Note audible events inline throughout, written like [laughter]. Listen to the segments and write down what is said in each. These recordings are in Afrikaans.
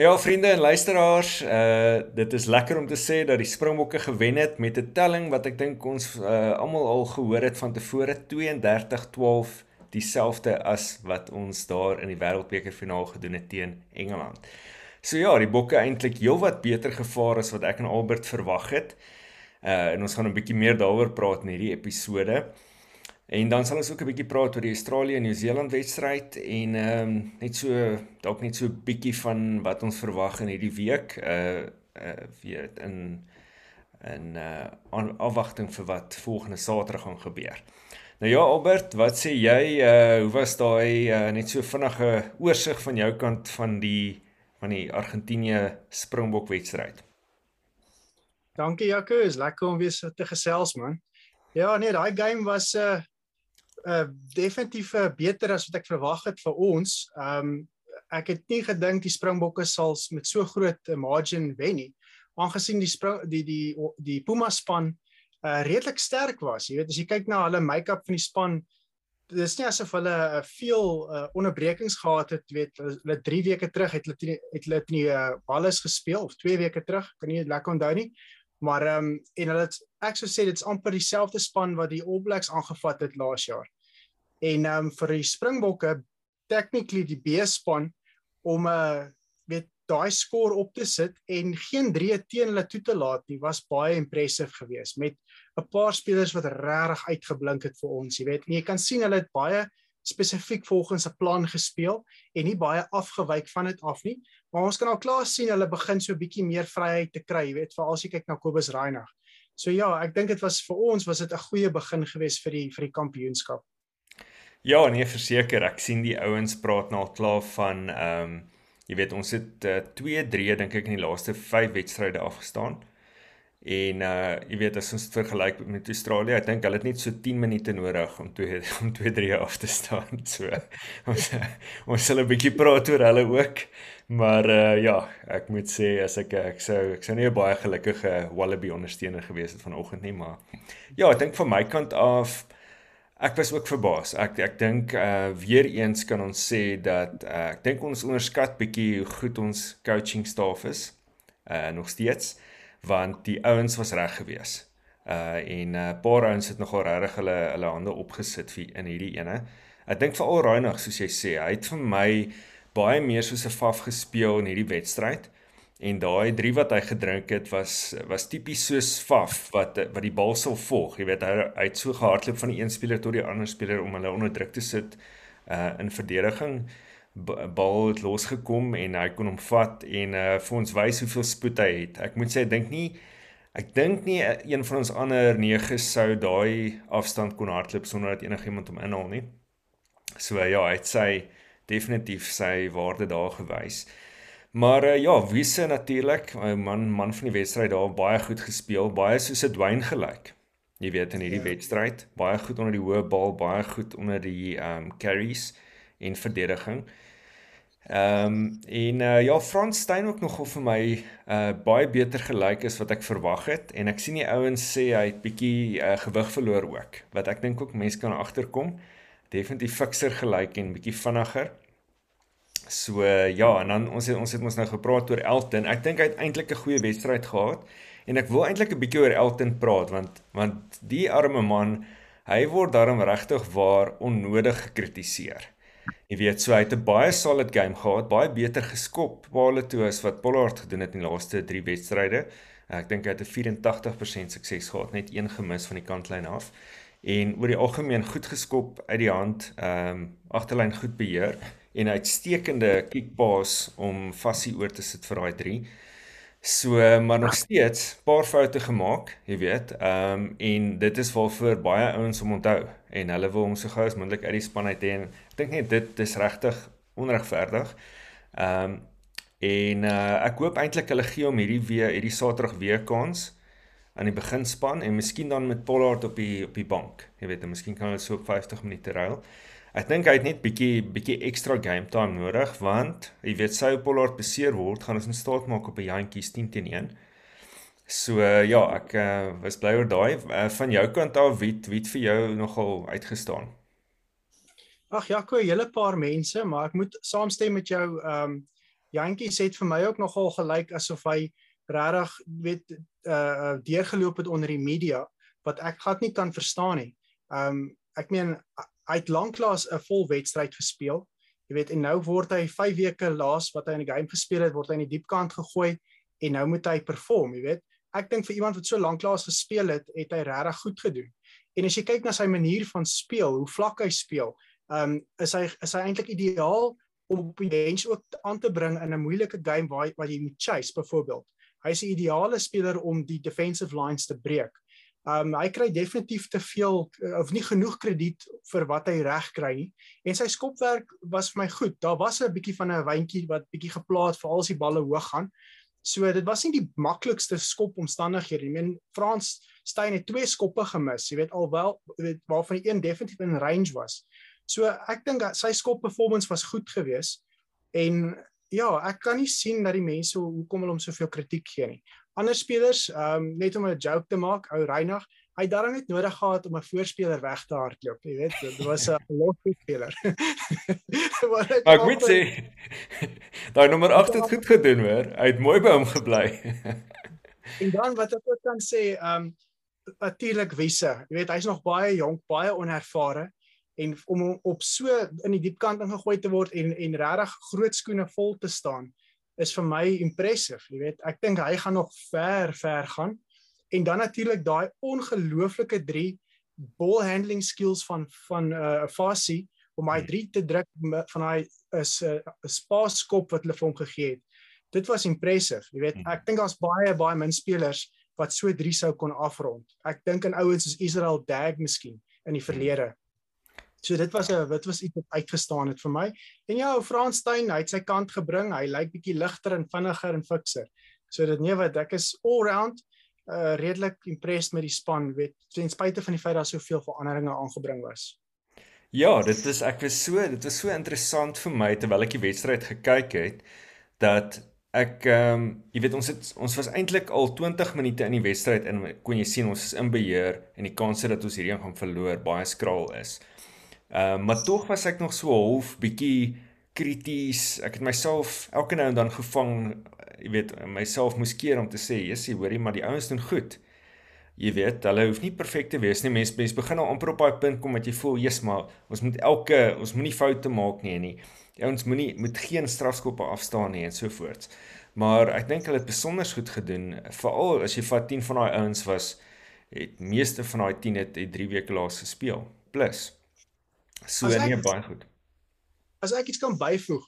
Ja, vriende en luisteraars, uh dit is lekker om te sê dat die Springbokke gewen het met 'n telling wat ek dink ons uh almal al gehoor het van tevore 32-12 dieselfde as wat ons daar in die Wêreldbeker finaal gedoen het teen Engeland. So ja, die Bokke eintlik heelwat beter gevaar as wat ek en Albert verwag het. Uh en ons gaan 'n bietjie meer daaroor praat in hierdie episode. En dan sal ons ook 'n bietjie praat oor die Australië-Nieu-Seeland wedstryd en ehm um, net so dalk net so 'n bietjie van wat ons verwag in hierdie week uh uh weet in in uh afwagting vir wat volgende Saterdag gaan gebeur. Nou ja Albert, wat sê jy uh hoe was daai uh, net so vinnige oorsig van jou kant van die van die Argentinië Springbok wedstryd? Dankie Jaco, is lekker om weer te gesels man. Ja nee, daai game was 'n uh, uh definitief uh, beter as wat ek verwag het vir ons. Um ek het nie gedink die Springbokke sal met so groot margin wen nie. Aangesien die spring die die die Puma span uh redelik sterk was. Jy weet as jy kyk na hulle make-up van die span dis nie asof hulle uh, veel uh, onderbrekings gehad het, weet hulle 3 weke terug het hulle het hulle nie uh, balles gespeel of 2 weke terug, kan nie lekker onthou nie. Maar ehm um, en hulle het ek sou sê dit's amper dieselfde span wat die All Blacks aangevat het laas jaar. En ehm um, vir die Springbokke technically die B-span om 'n uh, weet daai skoor op te sit en geen drie teen hulle toe te laat nie was baie impressive geweest met 'n paar spelers wat regtig uitgeblink het vir ons, jy weet. En jy kan sien hulle het baie spesifiek volgens 'n plan gespeel en nie baie afgewyk van dit af nie. Maar ons kan al klaar sien hulle begin so 'n bietjie meer vryheid te kry, jy weet, veral as jy kyk na Kobus Reinagh. So ja, ek dink dit was vir ons was dit 'n goeie begin geweest vir die vir die kampioenskap. Ja, nee, verseker, ek sien die ouens praat nou al klaar van ehm um, jy weet ons het 2-3 uh, dink ek in die laaste 5 wedstryde afgestaan. En uh jy weet as ons vergelyk met Australië, ek dink hulle het net so 10 minute nodig om toe [laughs] om 2-3 af te staan. [laughs] So ons ons sal 'n bietjie praat oor hulle ook. Maar uh ja, ek moet sê as ek ek sou ek sou nie 'n baie gelukkige Wallaby ondersteuner gewees het vanoggend nie, maar ja, ek dink van my kant af ek was ook verbaas. Ek ek dink uh weer eens kan ons sê dat uh, ek dink ons onderskat bietjie hoe goed ons coaching staf is. Uh nog steeds want die ouens was reg gewees. Uh en 'n uh, paar ouens het nogal regtig hulle hulle hande opgesit vir in hierdie ene. Ek dink veral Reinig soos jy sê, hy het vir my baie meer soos 'n faf gespeel in hierdie wedstryd. En daai 3 wat hy gedrink het was was tipies soos faf wat wat die bal sal volg. Jy weet hy, hy het so gehardloop van die een speler tot die ander speler om hulle onder druk te sit uh in verdediging bal het losgekom en hy kon hom vat en uh vir ons wys hoeveel spoed hy het. Ek moet sê ek dink nie ek dink nie eh, een van ons ander neges sou daai afstand kon hardloop sonder dat enigiemand hom inhaal nie. So uh, ja, hy het sy definitief sy waarde daar gewys. Maar uh, ja, Wisse natuurlik, man man van die wedstryd daar baie goed gespeel, baie soos 'n Dwayne gelyk. Jy weet in hierdie ja. wedstryd, baie goed onder die hoë bal, baie goed onder die um carries en verdediging. Ehm um, en uh, ja Frans Steyn ook nogal vir my uh baie beter gelyk as wat ek verwag het en ek sien die ouens sê hy het bietjie uh, gewig verloor ook wat ek dink ook mense kan agterkom. Definitief fikser gelyk en bietjie vinniger. So uh, ja en dan ons het ons het ons nou gepraat oor Elton. Ek dink hy het eintlik 'n goeie wedstryd gehad en ek wil eintlik 'n bietjie oor Elton praat want want die arme man hy word daarom regtig waar onnodig gekritiseer. Jy weet, so hy het 'n baie solid game gehad, baie beter geskop bale toe as wat Pollard gedoen het in die laaste 3 wedstryde. Ek dink hy het 'n 84% sukses gehad, net een gemis van die kantlyn af. En oor die algemeen goed geskop uit die hand, ehm um, agterlyn goed beheer en uitstekende kick pass om Fassie oor te sit vir daai 3. So maar nog steeds paar foute gemaak, jy weet. Ehm um, en dit is waarvoor baie ouens hom onthou en hulle wil hom so gou as moontlik uit die span uit hê en dink net dit is regtig onregverdig. Ehm um, en uh, ek hoop eintlik hulle gee hom hierdie weer hierdie Saterdag weer kans aan die beginspan en miskien dan met Pollard op die op die bank. Jy weet, en miskien kan hulle so op 50 minute ruil. Ek dink hy het net bietjie bietjie ekstra game time nodig want jy weet sy Pollard beseer word, gaan ons in staat maak op 'n jantjies 10 teen 1. So uh, ja, ek uh, was bly oor daai uh, van jou kant af wie wie vir jou nogal uitgestaan. Ag Jaco, 'n hele paar mense, maar ek moet saamstem met jou ehm um, Jantjies het vir my ook nogal gelyk asof hy regtig weet uh deurgeloop het onder die media wat ek glad nie kan verstaan nie. Um ek meen hy het lanklaas 'n vol wedstryd gespeel. Jy weet en nou word hy 5 weke laas wat hy in die game gespeel het, word hy in die diep kant gegooi en nou moet hy perform, jy weet. Ek dink vir iemand wat so lanklaas gespeel het, het hy regtig goed gedoen. En as jy kyk na sy manier van speel, hoe vlak hy speel, um is hy is hy eintlik ideaal om op die bench ook aan te bring in 'n moeilike game waar waar jy moet chase byvoorbeeld. Hy is 'n ideale speler om die defensive lines te breek. Um hy kry definitief te veel of nie genoeg krediet vir wat hy reg kry nie. En sy skopwerk was vir my goed. Daar was 'n bietjie van 'n wyntjie wat bietjie geplaas vir al die balle hoog gaan. So dit was nie die maklikste skop omstandighede nie. Ek meen Frans Steyn het twee skoppe gemis. Jy weet alwel weet waarvan een definitief in range was. So ek dink sy skop performance was goed geweest en ja, ek kan nie sien dat die mense hoekom hulle hom soveel kritiek gee nie. Ander spelers, ehm um, net om 'n joke te maak, ou Reinag, hy het daarom net nodig gehad om 'n voorspeler weg te hardloop, jy weet, dit was 'n [laughs] losse speler. [laughs] ek moet sê [laughs] daai nommer 8 het goed gedoen hoor. Hy het mooi by hom gebly. en dan wat ek ook kan sê, ehm um, natuurlik Wisse. Jy weet, hy's nog baie jonk, baie onervare en om op so in die diep kant ingegooi te word en en regtig groot skoene vol te staan is vir my impressive jy weet. Ek dink hy gaan nog ver ver gaan. En dan natuurlik daai ongelooflike 3 ball handling skills van van 'n uh, Fassi om hy 3 te druk van hy is 'n uh, spaaskop wat hulle vir hom gegee het. Dit was impressive jy weet. Ek dink daar's baie baie min spelers wat so 3 sou kon afrond. Ek dink aan ouens soos Israel Dag miskien in die verlede So dit was 'n wat was iets wat uitgestaan het vir my. En ja, Frans Steyn, hy het sy kant gebring. Hy lyk bietjie ligter en vinniger en fikser. So dit nee wat ek is all round uh redelik impressed met die span, weet ten spyte van die feit dat soveel veranderinge aangebring was. Ja, dit is ek was so, dit was so interessant vir my terwyl ek die wedstryd gekyk het dat ek ehm um, jy weet ons het ons was eintlik al 20 minute in die wedstryd en kon jy sien ons is in beheer en die kanse dat ons hierdie gaan verloor baie skraal is. Ehm uh, maar tog was ek nog so half bietjie krities. Ek het myself elke nou en dan gevang, jy weet, myself moes keer om te sê, "Jessie, hoorie, maar die ouens doen goed." Jy weet, hulle hoef nie perfek te wees nie. Mense mense begin nou amper op daai punt kom wat jy voel, "Jesus, maar ons moet elke ons moenie foute maak nie nie. Die ouens moenie moet geen strafskoppe afstaan nie en so voort." Maar ek dink hulle het besonder goed gedoen, veral as jy vat 10 van daai ouens was het meeste van daai 10 het 3 weke laas gespeel. Plus So as nee ek, baie goed. As ek iets kan byvoeg,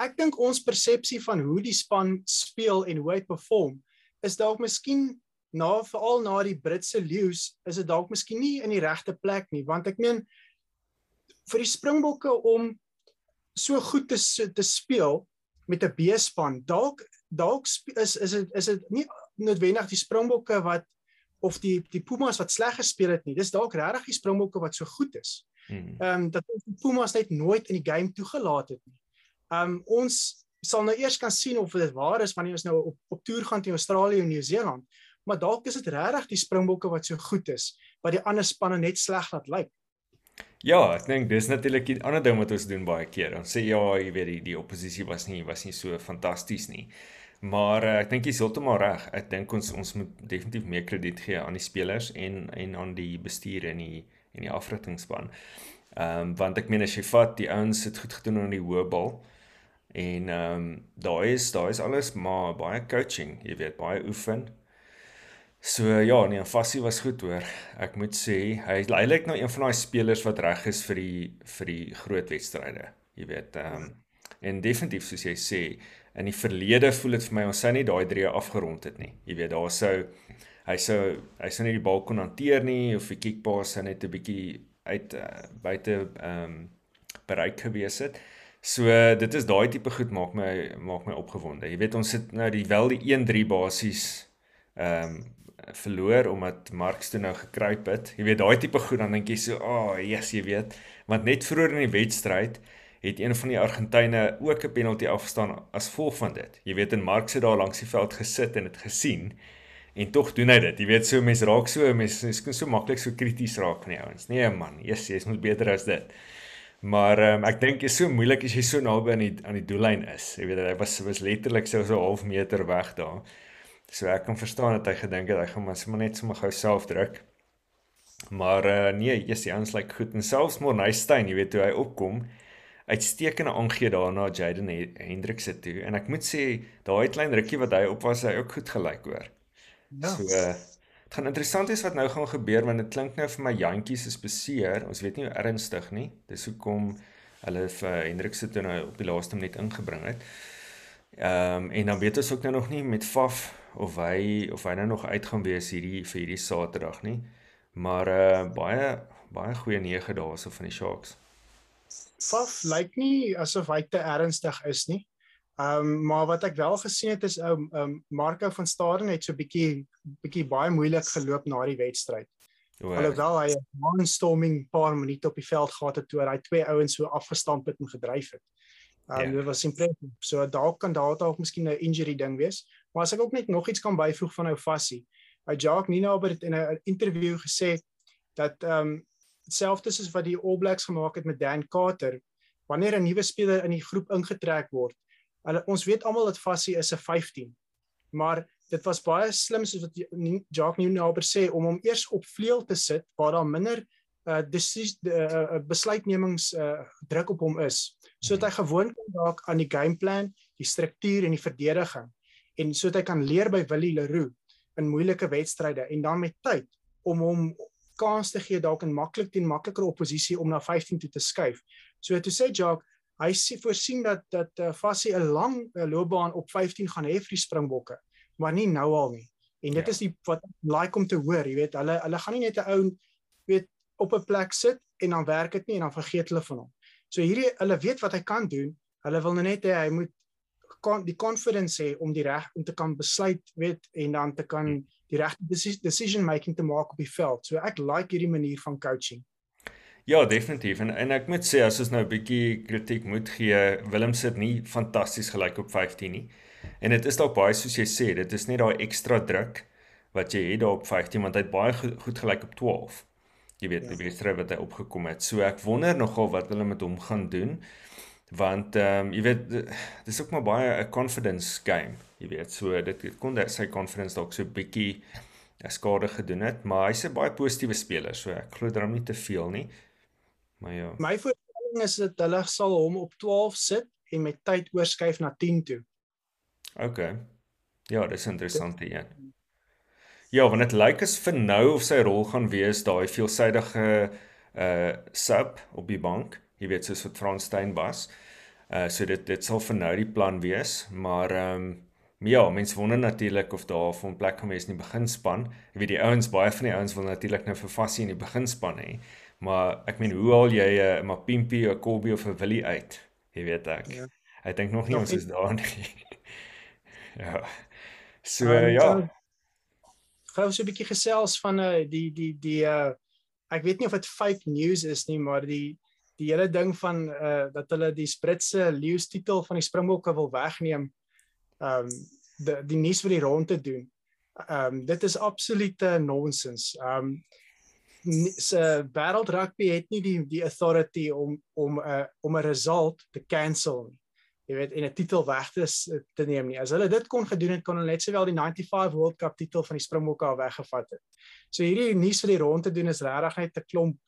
ek dink ons persepsie van hoe die span speel en hoe hy perform is dalk miskien na veral na die Britse leeu's is dit dalk miskien nie in die regte plek nie want ek meen vir die Springbokke om so goed te te speel met 'n B-span dalk dalk is is dit is dit nie noodwendig die Springbokke wat of die die Pumas wat sleg gespeel het nie dis dalk regtig die Springbokke wat so goed is. Ehm um, dat ons die Pumas net nooit in die game toegelaat het nie. Ehm um, ons sal nou eers kan sien of dit waar is wanneer ons nou op op toer gaan teen Australië en Nieu-Seeland. Maar dalk is dit regtig die Springbokke wat so goed is wat die ander spanne net sleg laat lyk. Ja, ek dink dis natuurlik 'n ander ding wat ons doen baie keer. Ons sê ja, jy weet die die oppositie was nie was nie so fantasties nie. Maar uh, ek dink jy's heeltemal reg. Ek dink ons ons moet definitief meer krediet gee aan die spelers en en aan die bestuur en die en die afrigtingspan. Ehm um, want ek meen as jy vat die ouens het goed gedoen aan die hoë bal en ehm um, daar is daar is alles maar baie coaching, jy weet, baie oefen. So ja, nee, Fassie was goed hoor. Ek moet sê hy hy lyk nou een van daai spelers wat reg is vir die vir die groot wedstryde. Jy weet, ehm um, en definitief soos jy sê, in die verlede voel dit vir my ons sou nie daai drie afgerond het nie. Jy weet, daar sou hy sou hy sou nie die bal kon hanteer nie of die kickpass net 'n bietjie uit uh, buite ehm um, bereik gewees het. So dit is daai tipe goed maak my maak my opgewonde. Jy weet ons het nou die wel die 1-3 basies ehm um, verloor omdat Marks toe nou gekruip het. Jy weet daai tipe goed dan dink jy so, "Ag, oh, yes, jy weet." Want net vroeër in die wedstryd het een van die Argentyne ook 'n penalty afgestaan as gevolg van dit. Jy weet en Marks het daar langs die veld gesit en dit gesien en tog doen hy dit. Jy weet so mense raak so mense is so maklik so krities raak van die ouens. Nee man, Jesus, jy moet beter as dit. Maar um, ek dink dit is so moeilik as jy so naby aan die aan die doellyn is. Jy weet hy was was letterlik so so 'n half meter weg daar. So ek kan verstaan dat hy gedink het hy gaan maar sommer net sommer gou self druk. Maar uh, nee, jy's die ons lyk goed en selfs Morneystein, jy weet hoe hy opkom uitstekende aangee daarna Jaden Hendricks se toe en ek moet sê daai klein rukkie wat hy op was hy ook goed gelyk hoor. Ja. So uh, dit gaan interessant is wat nou gaan gebeur want dit klink nou vir my jantjies is beseer. Ons weet nie hoe ernstig nie. Dis hoekom hulle vir Hendricks se toe nou op die laaste minuut ingebring het. Ehm um, en dan weet ons ook nou nog nie met Faf of hy of hy nou nog uit gaan wees hierdie vir hierdie Saterdag nie. Maar uh baie baie goeie nege daarso van die Sharks. Faf lyk nie asof hy te ernstig is nie. Ehm um, maar wat ek wel gesien het is ou um, um, Marco van Staden het so bietjie bietjie baie moeilik geloop na die wedstryd. Alhoewel hy 'n mondstorming paar minute op die veld gehad het toe hy twee ouens so afgestamp het en gedryf het. Ehm um, yeah. dit was impressive. So dalk kan daar dalk miskien 'n injury ding wees. Maar as ek ook net nog iets kan byvoeg van ou Fassie. Hy Jacques Nina het in 'n interview gesê dat ehm um, dieselfde soos wat die All Blacks gemaak het met Dan Carter wanneer 'n nuwe speler in die groep ingetrek word. Hulle ons weet almal dat Fassie is 'n 15. Maar dit was baie slim soos wat Jacques Newnaber sê om hom eers op vleuel te sit waar daar minder uh desis, uh, besluitnemings uh druk op hom is sodat hy gewoond kan raak aan die gameplan, die struktuur en die verdediging en sodat hy kan leer by Willie Leroux in moeilike wedstryde en dan met tyd om hom kans te gee dalk in maklik teen makliker oppositie om na 15 toe te skuif. So toe sê Jacques, hy sê voorsien dat dat uh, Fassie 'n lang uh, loopbaan op 15 gaan hê vir die Springbokke, maar nie nou al nie. En dit ja. is die wat like om te hoor, jy weet, hulle hulle gaan nie net 'n ou weet op 'n plek sit en dan werk dit nie en dan vergeet hulle van hom. So hierdie hulle weet wat hy kan doen. Hulle wil net hê hy moet kan die confidence hê om die reg om te kan besluit, weet, en dan te kan hmm die regte decision making te maak op die veld. So ek like hierdie manier van coaching. Ja, definitief. En en ek moet sê as ons nou 'n bietjie kritiek moet gee, Willem sit nie fantasties gelyk op 15 nie. En dit is dalk baie soos jy sê, dit is net daai ekstra druk wat jy het daar op 15 want hy het baie goed, goed gelyk op 12. Jy weet, ja. die wedstryd wat hy opgekom het. So ek wonder nogal wat hulle met hom gaan doen want ehm um, jy weet dis ook maar baie 'n confidence game jy weet so dit, dit kon dat sy confidence dalk so bietjie eh, skade gedoen het maar hy's 'n baie positiewe speler so ek glo daarom nie te veel nie maar ja my voorstelling is dat hulle sal hom op 12 sit en met tyd oorskuif na 10 toe OK ja dis interessant hier Ja, want dit lyk as vir nou of sy rol gaan wees daai veelsidige uh sub op die bank jy weet soos wat Frans Steyn was. Uh so dit dit sal vir nou die plan wees, maar ehm um, ja, mense wonder natuurlik of daar vir 'n plek kan wees in die beginspan. Jy weet die ouens, baie van die ouens wil natuurlik nou vir Fassie in die beginspan hê. Maar ek meen hoe al jy 'n uh, Mapimpi, 'n Kobie of 'n Willie uit? Jy weet ek. Ja. Ek dink nog nie nog ons is daar nie. [laughs] ja. So um, ja. Gou so 'n bietjie gesels van uh die die die uh ek weet nie of dit fake news is nie, maar die die hele ding van uh dat hulle die Britse leeu's titel van die Springbokke wil wegneem. Um die die nuus vir die rond te doen. Um dit is absolute nonsens. Um se Wêreld Rugby het nie die die authority om om 'n uh, om 'n result te cancel nie. Jy weet en 'n titel weg te te neem nie. As hulle dit kon gedoen het, kon hulle net sowel die 95 World Cup titel van die Springbokke al weggevat het. So hierdie nuus vir die rond te doen is regtig net 'n klomp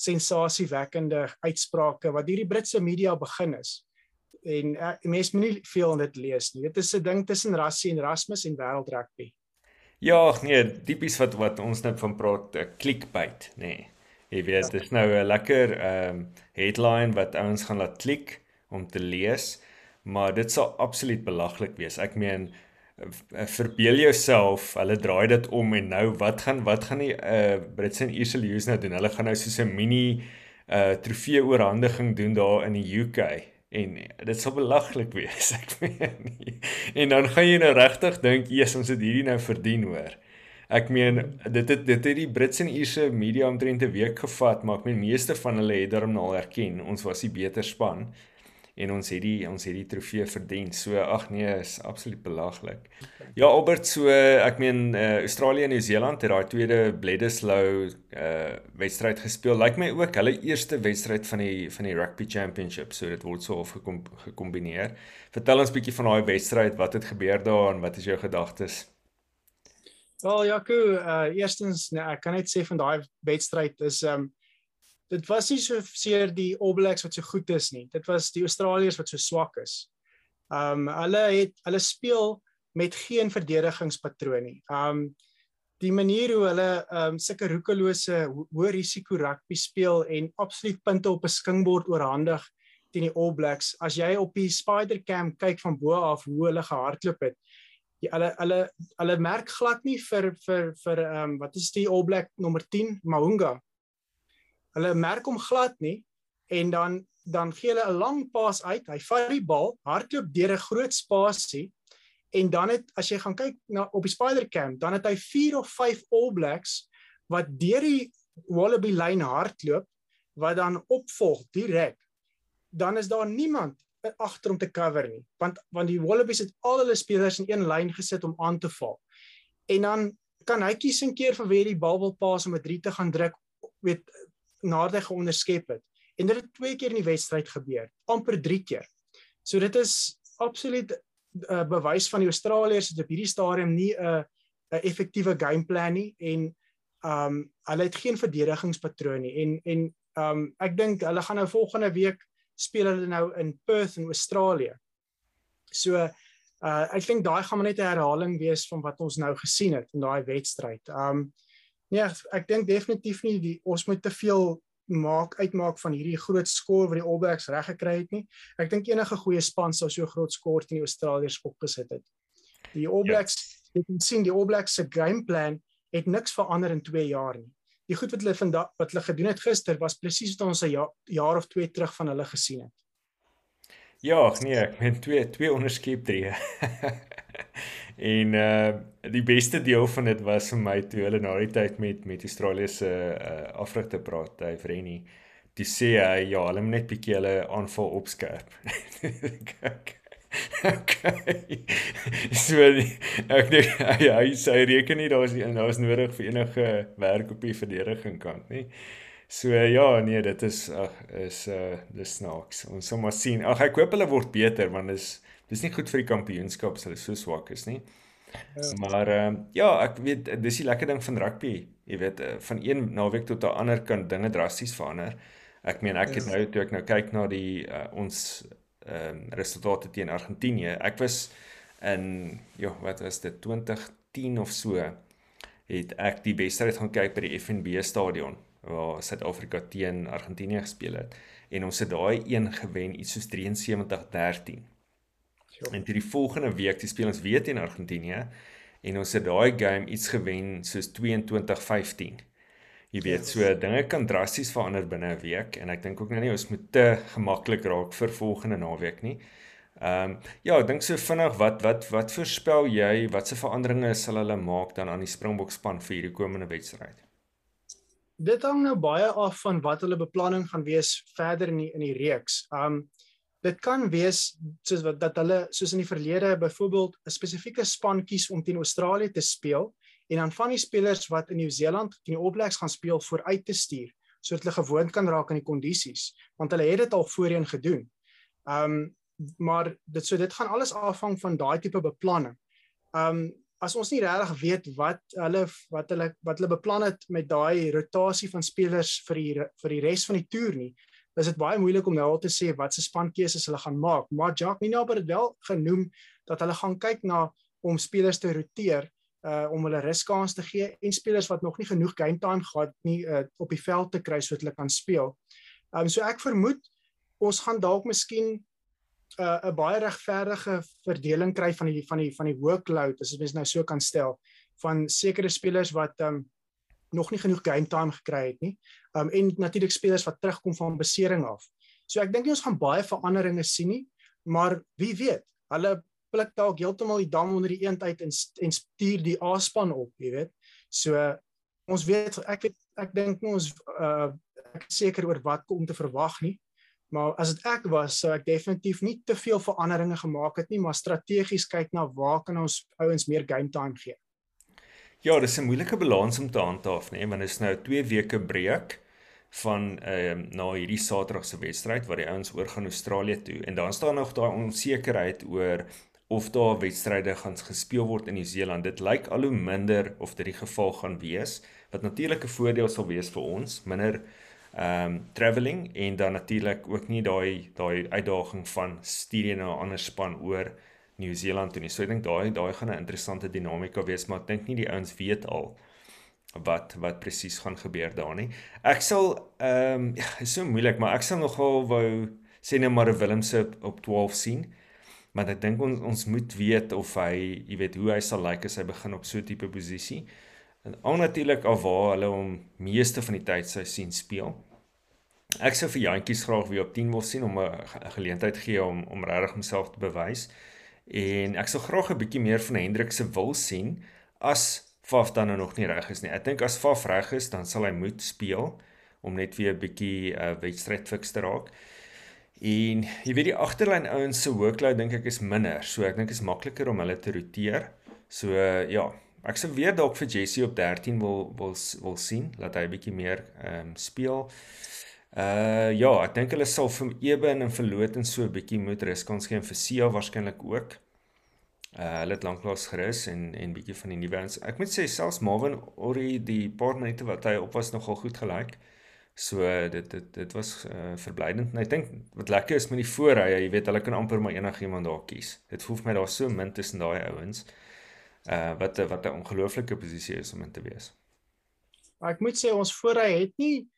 sensasiewekkende uitsprake wat hierdie Britse media begin is. En uh, mense moet nie veel in dit lees nie. Dit is 'n ding tussen Rassie en Erasmus en wêreld rugby. Ja, nee, tipies wat wat ons net van praat, 'n clickbait, nê. Nee. Jy weet, dit is nou 'n lekker ehm um, headline wat ouens gaan laat klik om te lees, maar dit sal absoluut belaglik wees. Ek meen Eh, verbeel jouself, hulle draai dit om en nou wat gaan wat gaan die uh Brits en Ierse Lions nou doen? Hulle gaan nou so 'n mini uh trofee oorhandiging doen daar in die UK en dit sal belaglik wees, [laughs] ek meen nie. En dan gaan jy nou regtig dink, "Jesus, ons het hierdie nou verdien, hoor." Ek meen dit het dit het die Brits en Ierse media omtrent 'n week gevat, maar ek meen meeste van hulle het daarom nou al erken ons was die beter span en ons het die ons het die trofee verdien. So ag nee, is absoluut belaglik. Ja, Albert, so ek meen uh, Australië en Nieu-Seeland het daai tweede Bledisloe uh wedstryd gespeel. Lyk like my ook hulle eerste wedstryd van die van die Rugby Championship, so dit word so of gekom, gekombineer. Vertel ons bietjie van daai wedstryd, wat het gebeur daar en wat is jou gedagtes? Wel, Jaco, uh eerstens, nee, ek kan net sê van daai wedstryd is um dit was nie so seer die All Blacks wat so goed is nie. Dit was die Australiërs wat so swak is. Um hulle het hulle speel met geen verdedigingspatroon nie. Um die manier hoe hulle um sulke roekelose hoë risiko rugby speel en absoluut punte op 'n skingbord oorhandig teen die All Blacks. As jy op die Spider Cam kyk van bo af hoe hulle gehardloop het, jy, hulle hulle hulle merk glad nie vir vir vir um wat is die All Black nommer 10 Mahunga Hulle merk hom glad nie en dan dan gee hulle 'n lang pas uit. Hy vat die bal, hardloop deur 'n groot spasie en dan het as jy gaan kyk na op die Spider Cam, dan het hy 4 of 5 All Blacks wat deur die Wallaby lyn hardloop wat dan opvolg direk. Dan is daar niemand agter om te cover nie, want want die Wallabies het al hulle spelers in een lyn gesit om aan te val. En dan kan hy kies 'n keer vir wie die bal wil pas om 'n 3 te gaan druk, weet nadat hy geonderskep het. En dit het twee keer in die wedstryd gebeur, amper 3 keer. So dit is absoluut 'n uh, bewys van die Australiërs het op hierdie stadium nie 'n uh, 'n effektiewe gameplan nie en um hulle het geen verdedigingspatroon nie en en um ek dink hulle gaan nou volgende week speel hulle nou in Perth in Australië. So uh ek dink daai gaan maar net 'n herhaling wees van wat ons nou gesien het in daai wedstryd. Um Nee, ek dink definitief nie die ons moet te veel maak uitmaak van hierdie groot skoor wat die All Blacks reg gekry het nie. Ek dink enige goeie span sou so groot skoor teen die Australiërs opgesit het. Die All ja. Blacks, ja. jy kan sien die All Blacks se game plan het niks verander in 2 jaar nie. Die goed wat hulle vandag wat hulle gedoen het gister was presies wat ons 'n jaar, jaar of 2 terug van hulle gesien het. Ja, nee, ek meen twee twee onderskep drie. [laughs] En uh die beste deel van dit was vir my toe hulle na die tyd met met Australië se uh afrigter praat, hy Vreni. Toe sê hy ja, hulle moet net bietjie hulle aanval opskerp. [laughs] okay. So ek dink hy sê reken nie daar is daar is nodig vir enige werk op die verdediging kant nie. So ja, nee, dit is ag is uh dis snaaks. Ons sal maar sien. Ag ek hoop hulle word beter want dis dis nie goed vir die kampioenskap as hulle so swak is nie. Ja. Maar ehm uh, ja, ek weet dis die lekker ding van rugby. Jy weet uh, van een naweek tot 'n ander kan dinge drasties verander. Ek meen ek het ja. nou toe ek nou kyk na die uh, ons ehm um, resultate teen Argentinië. Ek was in ja, wat was dit 2010 of so het ek die wedstryd gaan kyk by die FNB stadion waar Suid-Afrika teen Argentinië gespeel het en ons het daai een gewen iets soos 73-13. En vir die volgende week, die speel ons weer teen Argentinië en ons het daai game iets gewen soos 22-15. Jy weet, so dinge kan drasties verander binne 'n week en ek dink ook nou nie ons moet te gemaklik raak vir volgende naweek nie. Ehm um, ja, ek dink so vinnig wat wat wat voorspel jy watse veranderinge sal hulle maak dan aan die Springbok span vir hierdie komende wedstryd? Dit hang nou baie af van wat hulle beplanning gaan wees verder in die, in die reeks. Um dit kan wees soos wat dat hulle soos in die verlede byvoorbeeld 'n spesifieke span kies om teen Australië te speel en dan van die spelers wat in Nieu-Seeland teen die All Blacks gaan speel vooruit te stuur sodat hulle gewoond kan raak aan die kondisies want hulle het dit al voorheen gedoen. Um maar dit so dit gaan alles afhang van daai tipe beplanning. Um as ons nie regtig weet wat hulle wat hulle wat hulle beplan het met daai rotasie van spelers vir die vir die res van die toer nie, is dit baie moeilik om nou al te sê wat se spankeuses hulle gaan maak. Maar Jacques Mina het wel genoem dat hulle gaan kyk na om spelers te roteer uh om hulle ruskans te gee en spelers wat nog nie genoeg game time gehad nie uh, op die veld te kry sodat hulle kan speel. Um so ek vermoed ons gaan dalk miskien 'n uh, baie regverdige verdeling kry van die van die van die workload as mens nou so kan stel van sekere spelers wat um nog nie genoeg game time gekry het nie. Um en natuurlik spelers wat terugkom van besering af. So ek dink ons gaan baie veranderinge sien nie, maar wie weet. Hulle pluk dalk heeltemal die dam onder die eend uit en en stuur die A-span op, jy weet. So ons weet ek weet ek dink ons uh ek seker oor wat kom te verwag nie. Maar as dit ek was, sou ek definitief nie te veel veranderinge gemaak het nie, maar strategies kyk na waar kan ons ouens meer game time gee. Ja, dis 'n moeilike balans om te handhaaf, nê, want dit is nou 2 weke breek van ehm uh, na hierdie Saterdag se wedstryd waar die ouens oor gaan Australië toe en dan staan nog daai onsekerheid oor of daar wedstryde gaan gespeel word in Nieu-Seeland. Dit lyk al hoe minder of dit die geval gaan wees, wat natuurlik 'n voordeel sal wees vir ons, minder ehm um, travelling en dan natuurlik ook nie daai daai uitdaging van studie na 'n ander span oor Nieu-Seeland toe nie. So ek dink daai daai gaan 'n interessante dinamika wees, maar ek dink nie die ouens weet al wat wat presies gaan gebeur daar nie. Ek sal ehm um, ja, is so moeilik, maar ek sal nogal wou sê net maar Willemse op 12 sien. Maar ek dink ons ons moet weet of hy, jy weet, hoe hy sal lyk like as hy begin op so 'n tipe posisie. En al natuurlik al waar hulle hom meeste van die tyd sou sien speel. Ek sou vir Jantjies graag weer op 10 wil sien om 'n geleentheid gee om om regtig homself te bewys. En ek sou graag 'n bietjie meer van Hendrik se wil sien as Faf dan nou nog nie reg is nie. Ek dink as Faf reg is, dan sal hy moet speel om net weer 'n bietjie 'n uh, wedstryd fiks te raak. En jy weet die agterlyn ouens se workload dink ek is minder. So ek dink is makliker om hulle te roteer. So uh, ja, ek sou weer dalk vir Jesse op 13 wil wil wil sien dat hy bietjie meer ehm um, speel. Uh ja, ek dink hulle sal vir Eben en verloot en so 'n bietjie moet rus kan skien vir Sia waarskynlik ook. Uh hulle het lanklaas gerus en en bietjie van die nuwe ouens. Ek moet sê selfs Marvin Ori die paar minute wat hy op was nogal goed gelyk. So dit dit dit was uh verblydend. En ek dink wat lekker is met die voorrye, jy weet hulle kan amper maar enigiemand daar kies. Dit voel vir my daar so min tussen daai ouens. Uh wat wat 'n ongelooflike posisie is om in te wees. Maar ek moet sê ons voorrye het nie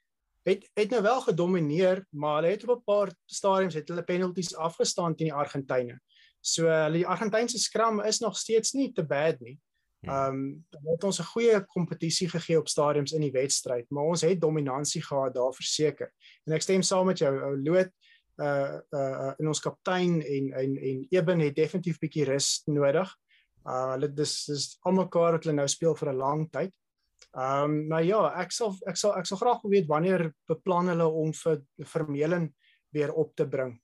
het het nou wel gedomeineer, maar hulle het op 'n paar stadiums het hulle penalties afgestaan teen die Argentynë. So hulle die Argentynse skram is nog steeds nie te bad nie. Ja. Ehm um, hulle het ons 'n goeie kompetisie gegee op stadiums in die wedstryd, maar ons het dominansie gehad daar verseker. En ek stem saam met jou, ou Loot uh uh in ons kaptein en en en Eben het definitief bietjie rus nodig. Uh hulle dis dis almekaar wat hulle nou speel vir 'n lang tyd. Ehm um, maar ja, ek sal ek sal ek sal graag weet wanneer beplan hulle om vir Vermeulen weer op te bring.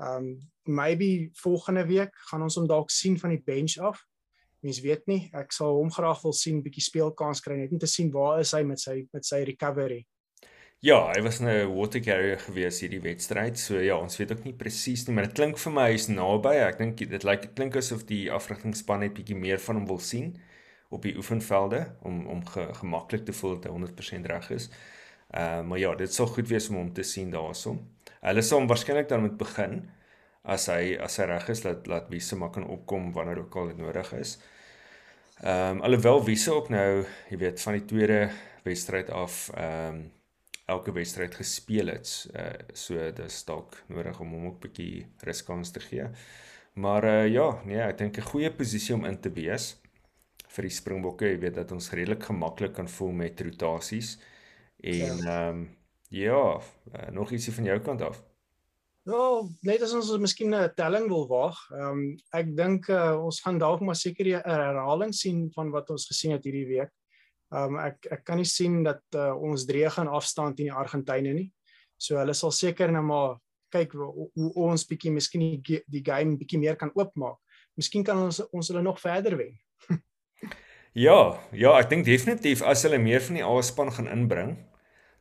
Ehm um, maybe volgende week gaan ons hom dalk sien van die bench af. Mens weet nie, ek sal hom graag wil sien bietjie speelkans kry net om te sien waar is hy met sy met sy recovery. Ja, hy was 'n water carrier gewees hierdie wedstryd. So ja, ons weet ook nie presies nie, maar dit klink vir my hy's naby. Ek dink dit lyk dit klink asof die afrigtingspan net bietjie meer van hom wil sien op die oefenvelde om om ge, gemaklik te voel dat hy 100% reg is. Ehm uh, maar ja, dit sou goed wees om hom te sien daaroor. Hulle sal waarskynlik dan moet begin as hy as hy reg is dat laat Wiese maar kan opkom wanneer ook al dit nodig is. Ehm um, alhoewel Wiese ook nou, jy weet, van die tweede wedstryd af ehm um, elke wedstryd gespeel het. Uh, so dis dalk nodig om hom ook 'n bietjie ruskans te gee. Maar uh, ja, nee, ek dink 'n goeie posisie om in te wees vir die Springbokke. Jy weet dat ons redelik gemaklik kan voel met rotasies. En ja. ehm um, ja uh, nog ietsie van jou kant af. Nou, net as ons miskien 'n telling wil waag. Ehm um, ek dink uh, ons gaan dalk maar seker 'n herhaling sien van wat ons gesien het hierdie week. Ehm um, ek ek kan nie sien dat uh, ons drie gaan afstaan teen die Argentynë nie. So hulle sal seker nou maar kyk hoe, ons bietjie miskien die, game bietjie meer kan oopmaak. Miskien kan ons ons hulle nog verder wen. [laughs] ja, ja, ek dink definitief as hulle meer van die A-span gaan inbring,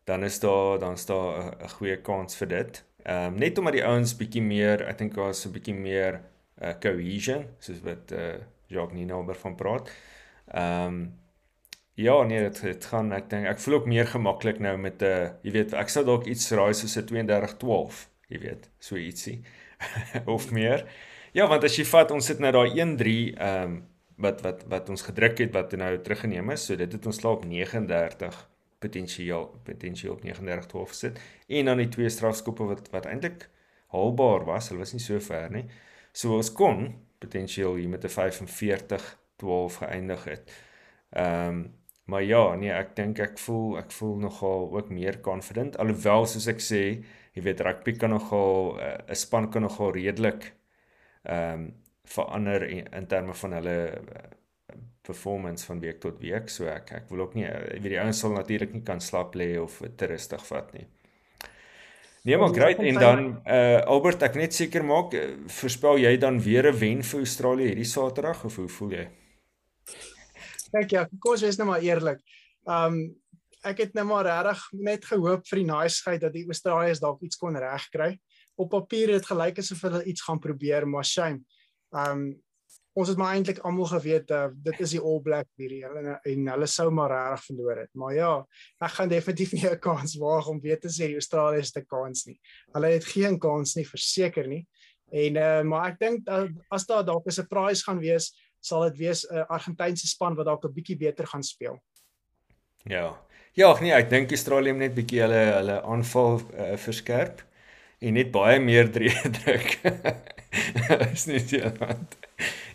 dan is daar dan is daar 'n goeie kans vir dit. Ehm um, net omdat die ouens bietjie meer, ek dink daar's 'n bietjie meer uh, cohesion, soos wat eh uh, Jacques Nina oor van praat. Ehm um, ja, nee, dit dit gaan ek dink ek voel ook meer gemaklik nou met 'n uh, jy weet, ek sou dalk iets raai soos 'n 32-12, jy weet, so ietsie [laughs] of meer. Ja, want as jy vat ons sit nou daai 1-3 ehm um, wat wat wat ons gedruk het wat nou teruggeneem is, so dit het ons slaap 39 potensieel potensieel op 39-12 sit en dan die twee strafskoppe wat wat eintlik haalbaar was, hulle was nie so ver nie. So ons kon potensieel hier met 'n 45-12 geëindig het. Ehm um, maar ja, nee, ek dink ek voel ek voel nogal ook meer confident alhoewel soos ek sê, jy weet rugby kan nogal eh, 'n uh, span kan nogal redelik ehm um, verander in, in terme van hulle uh, performance van week tot week. So ek ek wil ook nie ek weet die ouens sal natuurlik nie kan slap lê of te rustig vat nie. Nee, maar great en dan uh Albert, ek net seker maak, voorspel jy dan weer 'n wen vir Australië hierdie Saterdag of hoe voel jy? Kyk ja, kom ons wees nou maar eerlik. Um ek het nou maar regtig net gehoop vir die naaiheid dat die Australiërs dalk iets kon regkry. Op papier het dit gelyk asof hulle iets gaan probeer, maar shame. Um ons het maar eintlik almal geweet uh, dit is die All Black hierdie hulle en hulle sou maar reg verloor het. Maar ja, ek gaan definitief nie 'n kans waag om weet te sê die Australiërs het 'n kans nie. Hulle het geen kans nie verseker nie. En uh, maar ek dink as daar dalk 'n surprise gaan wees, sal dit wees 'n uh, Argentynse span wat dalk 'n bietjie beter gaan speel. Ja. Ja, nee, ek dink Australië moet net bietjie hulle hulle aanval uh, verskerp en net baie meer [laughs] druk. [laughs] is nie so iemand.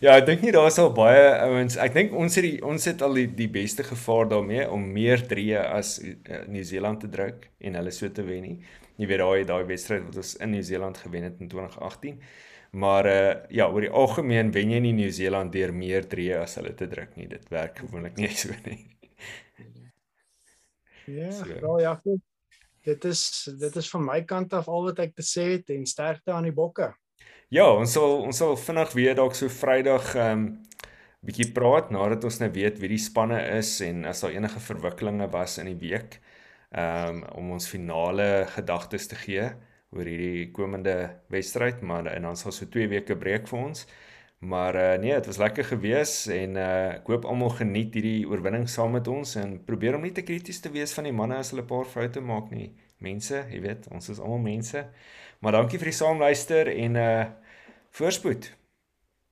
Ja, ek dink nie daar sal baie ouens. Ek dink ons het die ons het al die, die beste gevaar daarmee om meer drie as uh, Nieu-Seeland te druk en hulle so te wen nie. Jy weet daai daai wedstryd wat ons in Nieu-Seeland gewen het in 2018. Maar uh ja, oor die algemeen wen jy nie Nieu-Seeland deur meer drie as hulle te druk nie. Dit werk gewoonlik nie [laughs] so nie. Ja, so. ja, dit is dit is van my kant af al wat ek te sê het en sterkte aan die bokke. Ja, ons sal ons sal vinnig weer dalk so Vrydag ehm um, bietjie praat nadat ons nou weet wie die spanne is en as daar enige verwikkelinge was in die week ehm um, om ons finale gedagtes te gee oor hierdie komende wedstryd, maar en dan sal so 2 weke breek vir ons. Maar uh, nee, dit was lekker gewees en uh, ek hoop almal geniet hierdie oorwinning saam met ons en probeer om nie te krities te wees van die manne as hulle 'n paar foute maak nie. Mense, jy weet, ons is almal mense. Maar dankie vir die saamluister en uh voorspoed.